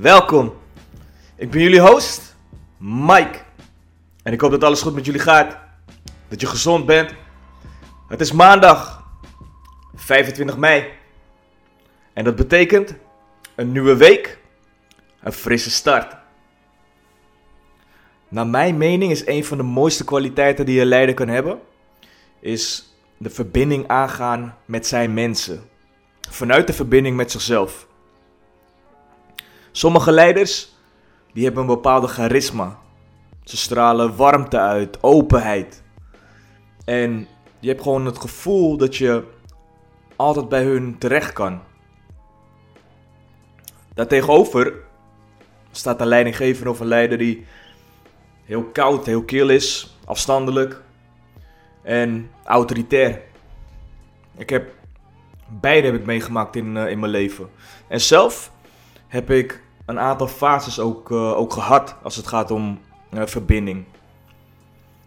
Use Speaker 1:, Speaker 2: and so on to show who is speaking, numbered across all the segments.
Speaker 1: welkom. Ik ben jullie host, Mike. En ik hoop dat alles goed met jullie gaat. Dat je gezond bent. Het is maandag, 25 mei. En dat betekent een nieuwe week, een frisse start. Naar mijn mening is een van de mooiste kwaliteiten die een leider kan hebben, is de verbinding aangaan met zijn mensen. Vanuit de verbinding met zichzelf. Sommige leiders, die hebben een bepaalde charisma. Ze stralen warmte uit, openheid. En je hebt gewoon het gevoel dat je altijd bij hun terecht kan. Daartegenover staat een leidinggever of een leider die heel koud, heel kil is, afstandelijk en autoritair. Ik heb beide heb ik meegemaakt in, uh, in mijn leven. En zelf heb ik een aantal fases ook, uh, ook gehad als het gaat om uh, verbinding.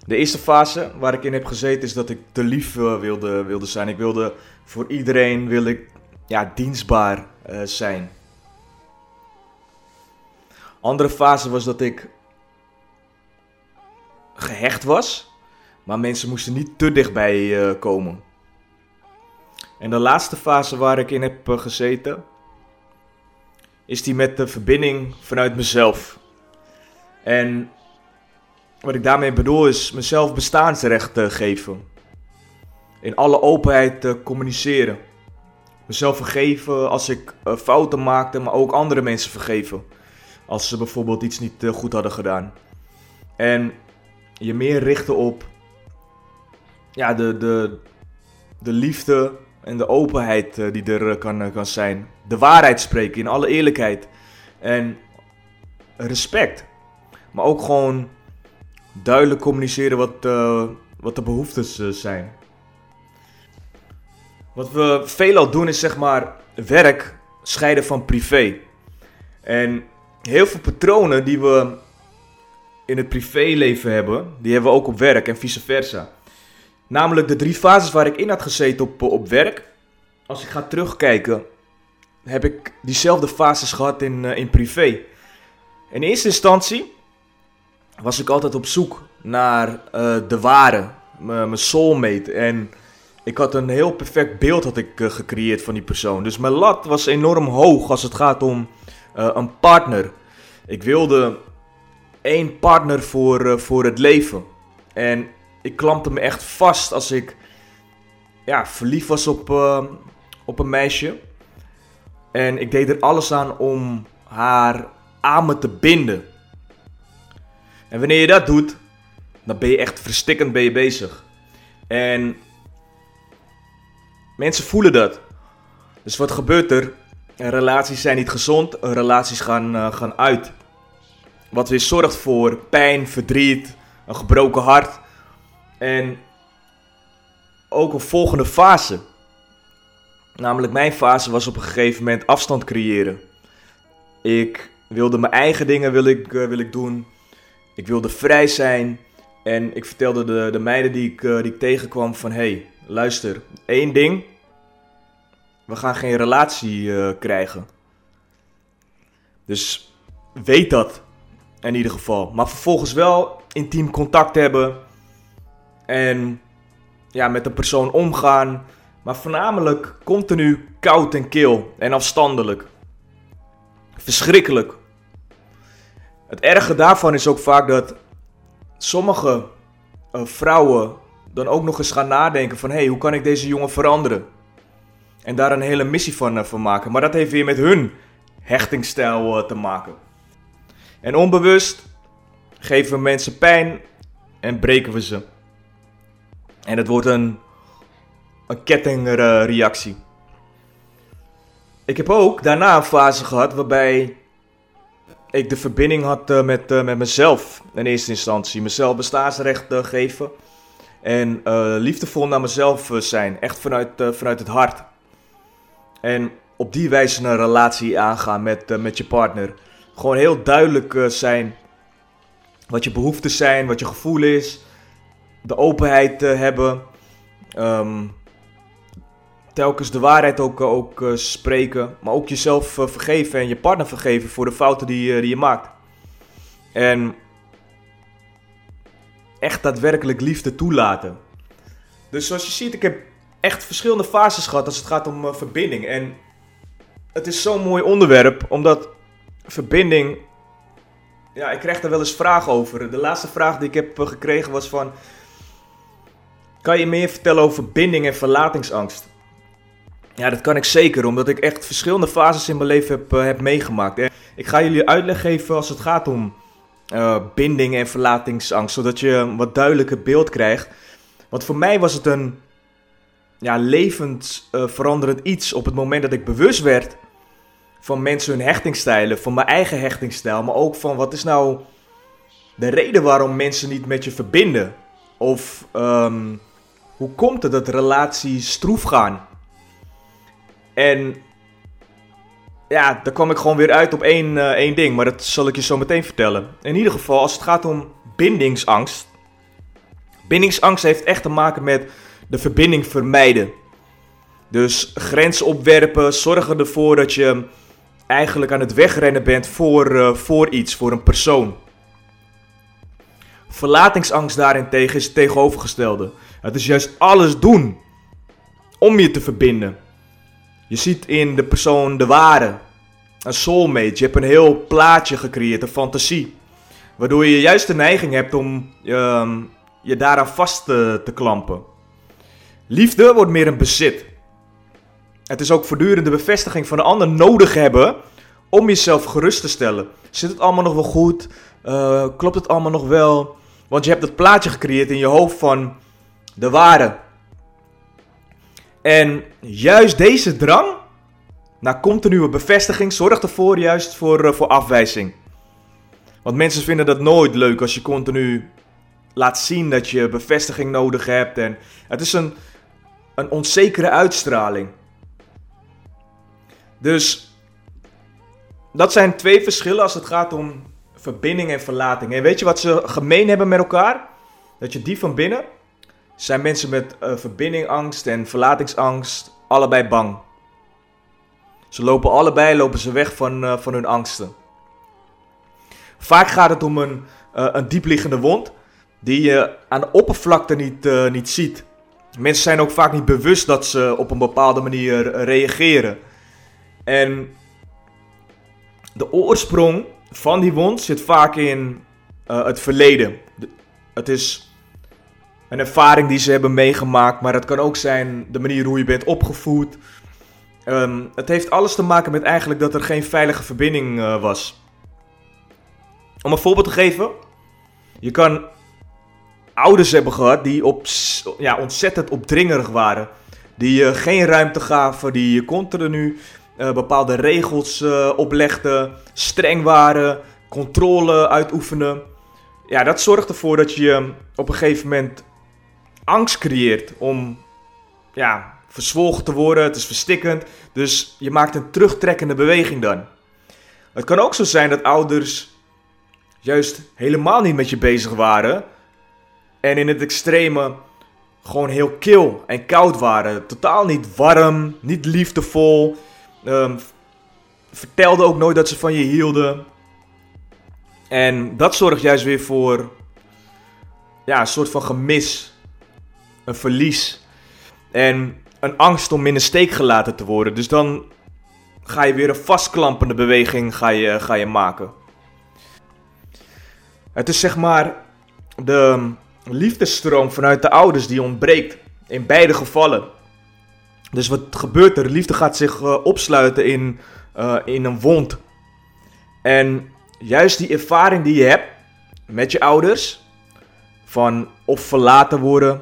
Speaker 1: De eerste fase waar ik in heb gezeten is dat ik te lief wilde, wilde zijn. Ik wilde voor iedereen wil ik, ja, dienstbaar zijn. Andere fase was dat ik gehecht was, maar mensen moesten niet te dichtbij komen. En de laatste fase waar ik in heb gezeten, is die met de verbinding vanuit mezelf. En wat ik daarmee bedoel is mezelf bestaansrecht te geven. In alle openheid te communiceren. Mezelf vergeven als ik uh, fouten maakte, maar ook andere mensen vergeven. Als ze bijvoorbeeld iets niet goed hadden gedaan. En je meer richten op ja, de, de, de liefde en de openheid uh, die er uh, kan, uh, kan zijn. De waarheid spreken in alle eerlijkheid. En respect. Maar ook gewoon duidelijk communiceren wat, wat de behoeftes zijn. Wat we veelal doen is zeg maar werk scheiden van privé. En heel veel patronen die we in het privéleven hebben, die hebben we ook op werk en vice versa. Namelijk de drie fases waar ik in had gezeten op, op werk. Als ik ga terugkijken, heb ik diezelfde fases gehad in, uh, in privé. In eerste instantie was ik altijd op zoek naar uh, de ware, mijn soulmate. En ik had een heel perfect beeld had ik, gecreëerd van die persoon. Dus mijn lat was enorm hoog als het gaat om een partner. Ik wilde één partner voor, voor het leven. En ik klampte me echt vast als ik ja, verliefd was op, uh, op een meisje. En ik deed er alles aan om haar aan me te binden. En wanneer je dat doet, dan ben je echt verstikkend ben je bezig. En mensen voelen dat. Dus wat gebeurt er? Relaties zijn niet gezond, relaties gaan, uh, gaan uit. Wat weer zorgt voor pijn, verdriet, een gebroken hart. En ook een volgende fase. Namelijk mijn fase was op een gegeven moment afstand creëren. Ik wilde mijn eigen dingen wil ik, uh, wil ik doen. Ik wilde vrij zijn. En ik vertelde de, de meiden die ik, uh, die tegenkwam van... hey, luister, één ding. We gaan geen relatie uh, krijgen. Dus weet dat. In ieder geval. Maar vervolgens wel intiem contact hebben. En ja, met de persoon omgaan. Maar voornamelijk continu koud en kil en afstandelijk. Verschrikkelijk. Het erge daarvan is ook vaak dat sommige uh, vrouwen dan ook nog eens gaan nadenken van... hé, hey, hoe kan ik deze jongen veranderen? En daar een hele missie van, uh, van maken. Maar dat heeft weer met hun hechtingstijl uh, te maken. En onbewust geven we mensen pijn en breken we ze. En het wordt een, een kettingreactie. Ik heb ook daarna een fase gehad waarbij ik de verbinding had eh, met, eh, met mezelf in eerste instantie. Mezelf bestaansrecht eh, geven. En liefdevol naar mezelf zijn. Echt vanuit, vanuit het hart. En op die wijze een relatie aangaan met, met je partner. Gewoon heel duidelijk zijn. Wat je behoeftes zijn, wat je gevoel is. De openheid eh, hebben. Ehm, telkens de waarheid ook, eh, ook eh, spreken. Maar ook jezelf vergeven en je partner vergeven voor de fouten die, die je maakt. En echt daadwerkelijk liefde toelaten. Dus zoals je ziet, ik heb echt verschillende fases gehad als het gaat om verbinding. En het is zo'n mooi onderwerp, omdat verbinding. Ja, ik krijg daar wel eens vragen over. De laatste vraag die ik heb gekregen was van. Kan je meer vertellen over binding en verlatingsangst? Ja, dat kan ik zeker, omdat ik echt verschillende fases in mijn leven heb, eh, heb meegemaakt. En ik ga jullie uitleg geven als het gaat om eh, binding en verlatingsangst, zodat je een wat duidelijker beeld krijgt. Want voor mij was het een ja, levensveranderend iets op het moment dat ik bewust werd van mensen hun hechtingstijlen, van mijn eigen hechtingstijl, maar ook van wat is nou de reden waarom mensen niet met je verbinden? Of ehm, hoe komt het dat relaties stroef gaan? En ja, daar kwam ik gewoon weer uit op één, eh, één ding, maar dat zal ik je zo meteen vertellen. In ieder geval, als het gaat om bindingsangst. Bindingsangst heeft echt te maken met de verbinding vermijden. Dus grenzen opwerpen, zorgen ervoor dat je eigenlijk aan het wegrennen bent voor, eh, voor iets, voor een persoon. Verlatingsangst daarentegen is het tegenovergestelde. Het is juist alles doen om je te verbinden. Je ziet in de persoon de ware, een soulmate. Je hebt een heel plaatje gecreëerd, een fantasie. Waardoor je juist de neiging hebt om ehm, je daaraan vast te, te klampen. Liefde wordt meer een bezit. Het is ook voortdurend de bevestiging van de ander nodig hebben om jezelf gerust te stellen. Zit het allemaal nog wel goed? Eh, klopt het allemaal nog wel? Want je hebt het plaatje gecreëerd in je hoofd van de ware. En juist deze drang naar continue bevestiging zorgt ervoor juist voor, eh, voor afwijzing. Want mensen vinden dat nooit leuk als je continu laat zien dat je bevestiging nodig hebt. En het is een, een onzekere uitstraling. Dus dat zijn twee verschillen als het gaat om verbinding en verlating. En weet je wat ze gemeen hebben met elkaar? Dat je die van binnen zijn mensen met uh, verbindingangst en verlatingsangst allebei bang. Ze lopen allebei lopen ze weg van, uh, van hun angsten. Vaak gaat het om een, uh, een diepliggende wond die je aan de oppervlakte niet, niet ziet. Mensen zijn ook vaak niet bewust dat ze op een bepaalde manier reageren. En de oorsprong van die wond zit vaak in het verleden. De, het is een ervaring die ze hebben meegemaakt, maar het kan ook zijn de manier hoe je bent opgevoed. Um, het heeft alles te maken met eigenlijk dat er geen veilige verbinding uh, was. Om een voorbeeld te geven, je kan ouders hebben gehad die op, ja, ontzettend opdringerig waren. Die je uh, geen ruimte gaven, die je continu uh, bepaalde regels oplegden, streng waren, controle uitoefenen. Ja, dat zorgt ervoor dat je op een gegeven moment angst creëert om ja, verzwolgen te worden. Het is verstikkend. Dus je maakt een terugtrekkende beweging dan. Het kan ook zo zijn dat ouders juist helemaal niet met je bezig waren. En in het extreme gewoon heel kil en koud waren. Totaal niet warm, niet liefdevol. Um, vertelde ook nooit dat ze van je hielden. En dat zorgt juist weer voor ja, een soort van gemis. Een verlies. En een angst om in de steek gelaten te worden. Dus dan ga je weer een vastklampende beweging ga je, ga je maken. Het is zeg maar de liefdesstroom vanuit de ouders die ontbreekt. In beide gevallen. Dus wat gebeurt er? De liefde gaat zich uh, opsluiten in, uh, in een wond. En juist die ervaring die je hebt met je ouders, van of verlaten worden,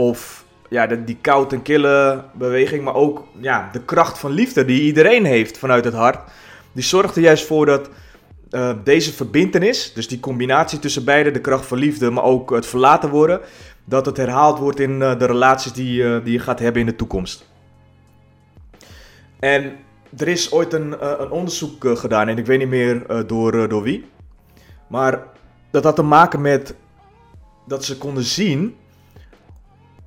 Speaker 1: of ja, die koud en kille beweging, maar ook ja, de kracht van liefde die iedereen heeft vanuit het hart, die zorgt er juist voor dat eh, deze verbintenis, dus die combinatie tussen beide, de kracht van liefde, maar ook het verlaten worden, dat het herhaald wordt in de relaties die, die je gaat hebben in de toekomst. En er is ooit een, een onderzoek gedaan, en ik weet niet meer door, door wie, maar dat had te maken met dat ze konden zien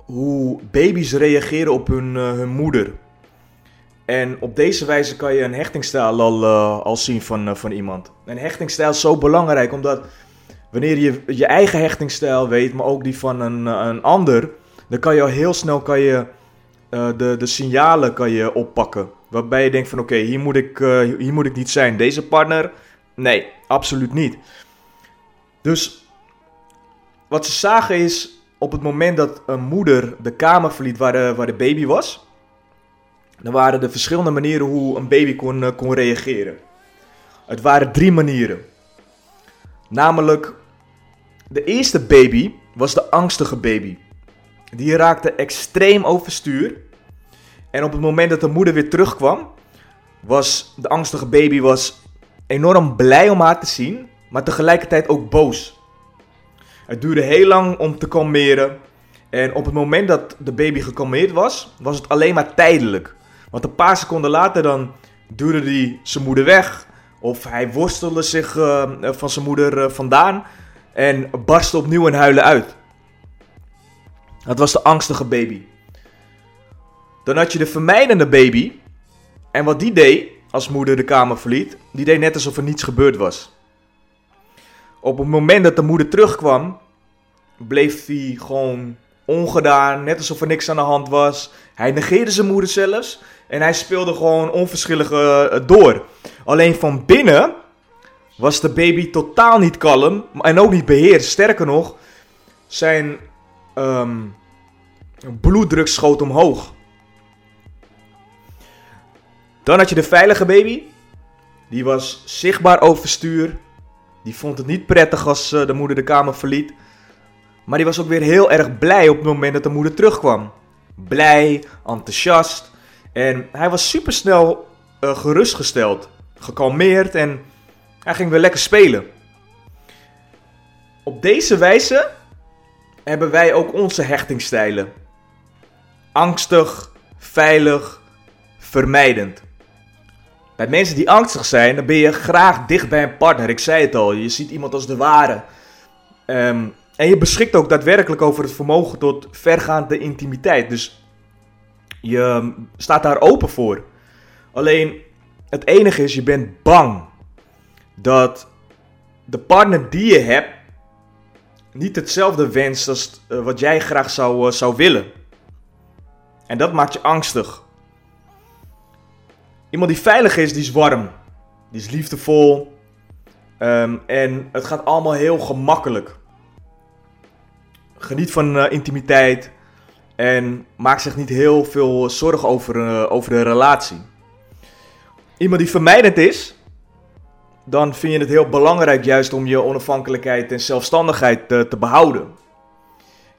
Speaker 1: hoe baby's reageren op hun, hun moeder. En op deze wijze kan je een hechtingstijl al, uh, al zien van, uh, van iemand. Een hechtingstijl is zo belangrijk, omdat wanneer je je eigen hechtingstijl weet, maar ook die van een, eh, een ander, dan kan je al heel snel kan je, de, de signalen kan je oppakken. Waarbij je denkt van oké, hier, moet ik, hier moet ik niet zijn. Deze partner, nee, absoluut niet. Dus wat ze zagen is, op het moment dat een moeder de kamer verliet waar de, waar de baby was dan waren er verschillende manieren hoe een baby kon, eh, kon reageren. Het waren drie manieren. Namelijk, de eerste baby was de angstige baby. Die raakte extreem overstuur. En op het moment dat de moeder weer terugkwam, was de angstige baby was enorm blij om haar te zien, maar tegelijkertijd ook boos. Het duurde heel lang om te kalmeren. En op het moment dat de baby gekalmeerd was, was het alleen maar tijdelijk. Want een paar seconden later dan duwde hij zijn moeder weg. Of hij worstelde zich uh, van zijn moeder uh, vandaan. En barstte opnieuw in huilen uit. Dat was de angstige baby. Dan had je de vermijdende baby. En wat die deed, als moeder de kamer verliet, die deed net alsof er niets gebeurd was. Op het moment dat de moeder terugkwam, bleef hij gewoon ongedaan, net alsof er niks aan de hand was. Hij negeerde zijn moeder zelfs. En hij speelde gewoon onverschillig uh, door. Alleen van binnen was de baby totaal niet kalm en ook niet beheerst. Sterker nog, zijn um, bloeddruk schoot omhoog. Dan had je de veilige baby. Die was zichtbaar overstuur. Die vond het niet prettig als uh, de moeder de kamer verliet. Maar die was ook weer heel erg blij op het moment dat de moeder terugkwam. Blij, enthousiast. En hij was super snel uh, gerustgesteld, gekalmeerd en hij ging weer lekker spelen. Op deze wijze hebben wij ook onze hechtingstijlen. Angstig, veilig, vermijdend. Bij mensen die angstig zijn, dan ben je graag dicht bij een partner. Ik zei het al, je ziet iemand als de ware. Um, en je beschikt ook daadwerkelijk over het vermogen tot vergaande intimiteit. Dus je staat daar open voor. Alleen het enige is, je bent bang dat de partner die je hebt niet hetzelfde wenst als eh, wat jij graag zou, uh, zou willen. En dat maakt je angstig. Iemand die veilig is, die is warm. Die is liefdevol. Um, en het gaat allemaal heel gemakkelijk. Geniet van uh, intimiteit. En maakt zich niet heel veel zorgen over, uh, over de relatie. Iemand die vermijdend is, dan vind je het heel belangrijk juist om je onafhankelijkheid en zelfstandigheid te, te behouden.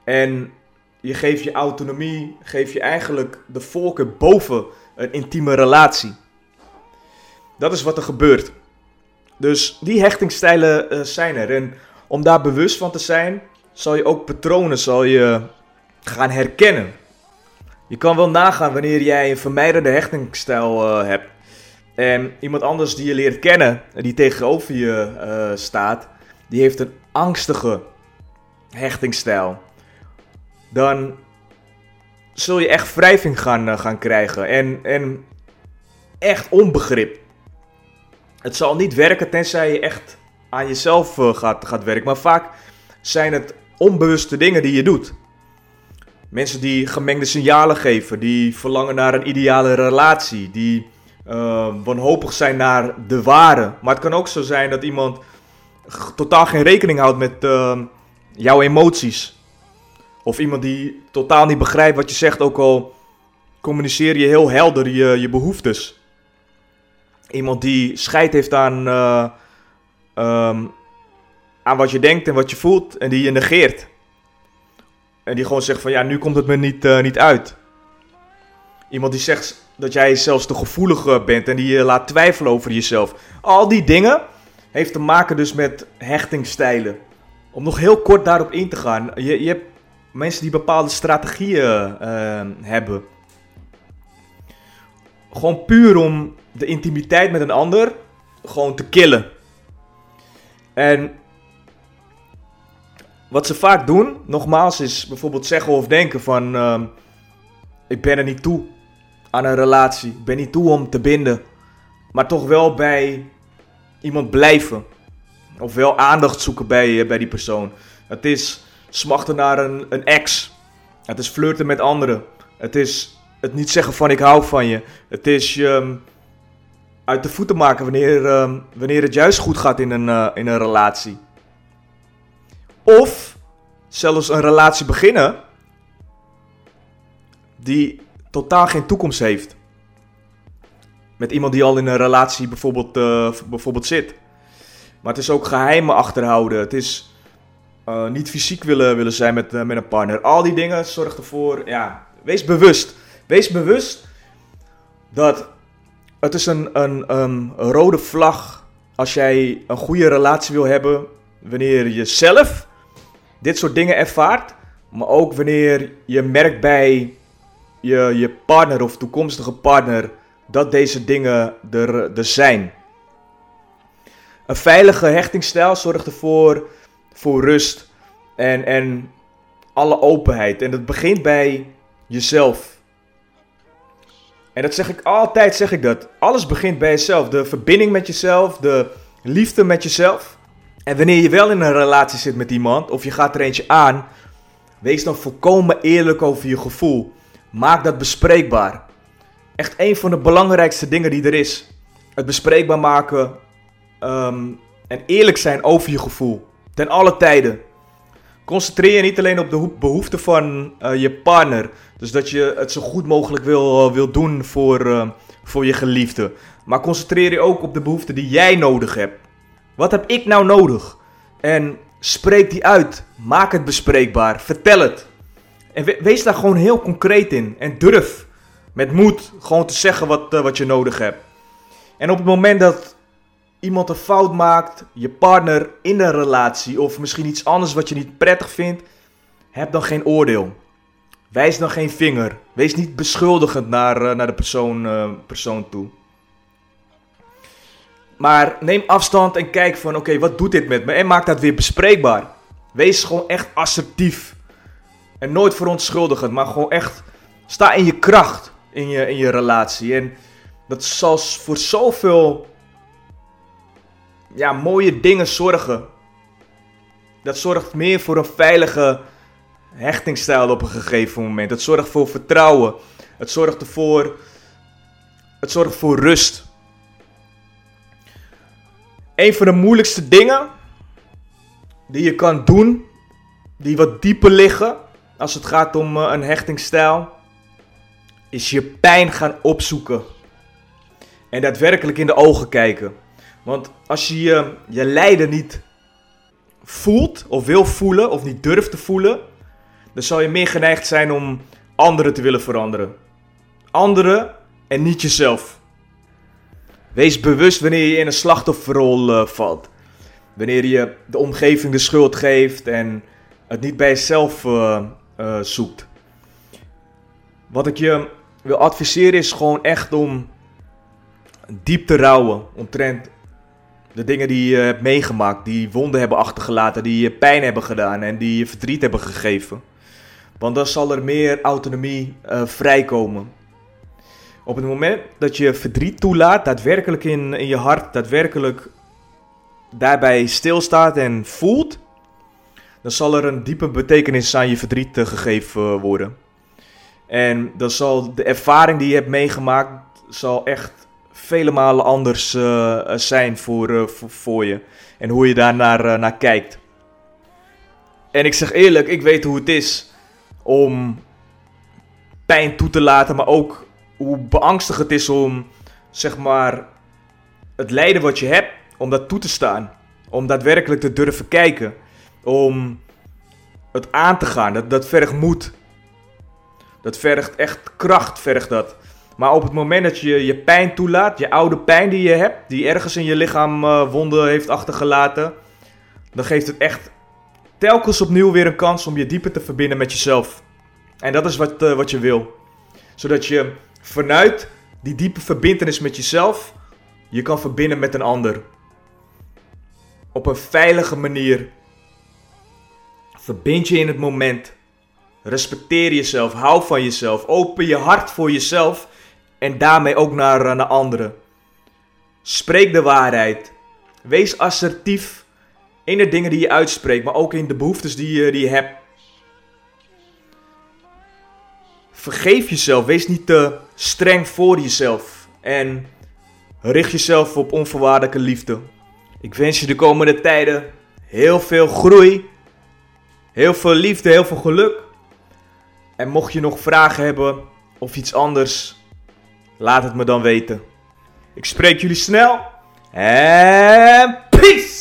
Speaker 1: En je geeft je autonomie, geef je eigenlijk de voorkeur boven een intieme relatie. Dat is wat er gebeurt. Dus die hechtingstijlen uh, zijn er. En om daar bewust van te zijn, zal je ook patronen zal je gaan herkennen. Je kan wel nagaan wanneer jij een vermijdende hechtingsstijl uh, hebt. En iemand anders die je leert kennen, die tegenover je uh, staat, die heeft een angstige hechtingsstijl. Dan zul je echt wrijving gaan, gaan krijgen. En, en echt onbegrip. Het zal niet werken tenzij je echt aan jezelf gaat, gaat werken. Maar vaak zijn het onbewuste dingen die je doet. Mensen die gemengde signalen geven, die verlangen naar een ideale relatie, die uh, wanhopig zijn naar de ware. Maar het kan ook zo zijn dat iemand totaal geen rekening houdt met uh, jouw emoties. Of iemand die totaal niet begrijpt wat je zegt, ook al communiceer je heel helder je, je behoeftes. Iemand die scheid heeft aan, uh, um, aan wat je denkt en wat je voelt en die je negeert. En die gewoon zegt van ja, nu komt het me niet, uh, niet uit. Iemand die zegt dat jij zelfs te gevoelig bent en die je laat twijfelen over jezelf. Al die dingen heeft te maken dus met hechtingstijlen. Om nog heel kort daarop in te gaan. Je, je hebt mensen die bepaalde strategieën hebben. Gewoon puur om de intimiteit met een ander gewoon te killen. En wat ze vaak doen, nogmaals, is bijvoorbeeld zeggen of denken van... Uh, ik ben er niet toe aan een relatie. Ik ben niet toe om te binden. Maar toch wel bij iemand blijven. Of wel aandacht zoeken bij, eh, bij die persoon. Het is smachten naar een, een ex. Het is flirten met anderen. Het is het niet zeggen van ik hou van je. Het is je um, uit de voeten maken wanneer, um, wanneer het juist goed gaat in een, uh, in een relatie. Of zelfs een relatie beginnen die totaal geen toekomst heeft. Met iemand die al in een relatie bijvoorbeeld, uh, bijvoorbeeld zit. Maar het is ook geheimen achterhouden. Het is uh, niet fysiek willen, willen zijn met, met een partner. Al die dingen zorgen ervoor. Ja, wees bewust. Wees bewust dat het is een, rode vlag als jij een goede relatie wil hebben. Wanneer je zelf dit soort dingen ervaart. Maar ook wanneer je merkt bij je, je partner of toekomstige partner dat deze dingen er, er zijn. Een veilige hechtingsstijl zorgt ervoor voor rust en, en alle openheid. En dat begint bij jezelf. En dat zeg ik altijd, zeg ik dat. Alles begint bij jezelf. De verbinding met jezelf, de liefde met jezelf. En wanneer je wel in een relatie zit met iemand, of je gaat er eentje aan, wees dan volkomen eerlijk over je gevoel. Maak dat bespreekbaar. Echt een van de belangrijkste dingen die er is. Het bespreekbaar maken um, en eerlijk zijn over je gevoel. Ten alle tijden. Concentreer je niet alleen op de behoeften van uh, je partner. Dus dat je het zo goed mogelijk wil, uh, wil doen voor, uh, voor je geliefde. Maar concentreer je ook op de behoeften die jij nodig hebt. Wat heb ik nou nodig? En spreek die uit. Maak het bespreekbaar. Vertel het. En we wees daar gewoon heel concreet in. En durf met moed gewoon te zeggen wat, wat je nodig hebt. En op het moment dat iemand een fout maakt, je partner in een relatie of misschien iets anders wat je niet prettig vindt, heb dan geen oordeel. Wijs dan geen vinger. Wees niet beschuldigend naar, uh, naar de persoon, uh, persoon toe. Maar neem afstand en kijk van oké, wat doet dit met me? En maak dat weer bespreekbaar. Wees gewoon echt assertief. En nooit verontschuldigend, maar gewoon echt sta in je kracht in je, in je relatie. En dat zal voor zoveel ja, mooie dingen zorgen. Dat zorgt meer voor een veilige hechtingsstijl op een gegeven moment. Het zorgt voor vertrouwen. Het zorgt ervoor. Het zorgt voor rust. Een van de moeilijkste dingen die je kan doen, die wat dieper liggen als het gaat om een hechtingsstijl, is je pijn gaan opzoeken. En daadwerkelijk in de ogen kijken. Want als je je, lijden niet voelt, of wil voelen, of niet durft te voelen, dan zal je meer geneigd zijn om anderen te willen veranderen. Anderen en niet jezelf. Wees bewust wanneer je in een slachtofferrol uh, valt. Wanneer je de omgeving de schuld geeft en het niet bij jezelf uh, uh, zoekt. Wat ik je wil adviseren is gewoon echt om diep te rouwen omtrent de dingen die je hebt meegemaakt, die wonden hebben achtergelaten, die je pijn hebben gedaan en die je verdriet hebben gegeven. Want dan zal er meer autonomie uh, vrijkomen. Op het moment dat je verdriet toelaat, daadwerkelijk in, in je hart, daadwerkelijk daarbij stilstaat en voelt, dan zal er een diepe betekenis aan je verdriet uh, gegeven worden. En dan zal de ervaring die je hebt meegemaakt, zal echt vele malen anders uh, zijn voor, uh, voor, voor, je. En hoe je daar naar, naar kijkt. En ik zeg eerlijk, ik weet hoe het is om pijn toe te laten, maar ook hoe beangstigend het is om, zeg maar, het lijden wat je hebt, om dat toe te staan. Om daadwerkelijk te durven kijken. Om het aan te gaan. Dat, dat vergt moed. Dat vergt echt kracht, vergt dat. Maar op het moment dat je je pijn toelaat, je oude pijn die je hebt, die ergens in je lichaam uh, wonden heeft achtergelaten, dan geeft het echt telkens opnieuw weer een kans om je dieper te verbinden met jezelf. En dat is wat, uh, wat je wil. Zodat je vanuit die diepe verbindenis met jezelf je kan verbinden met een ander. Op een veilige manier. Verbind je in het moment. Respecteer jezelf. Hou van jezelf. Open je hart voor jezelf. En daarmee ook naar, eh, naar anderen. Spreek de waarheid. Wees assertief in de dingen die je uitspreekt, maar ook in de behoeftes die je, die je hebt. Vergeef jezelf. Wees niet te streng voor jezelf. En richt jezelf op onvoorwaardelijke liefde. Ik wens je de komende tijden heel veel groei. Heel veel liefde, heel veel geluk. En mocht je nog vragen hebben of iets anders, laat het me dan weten. Ik spreek jullie snel. En peace!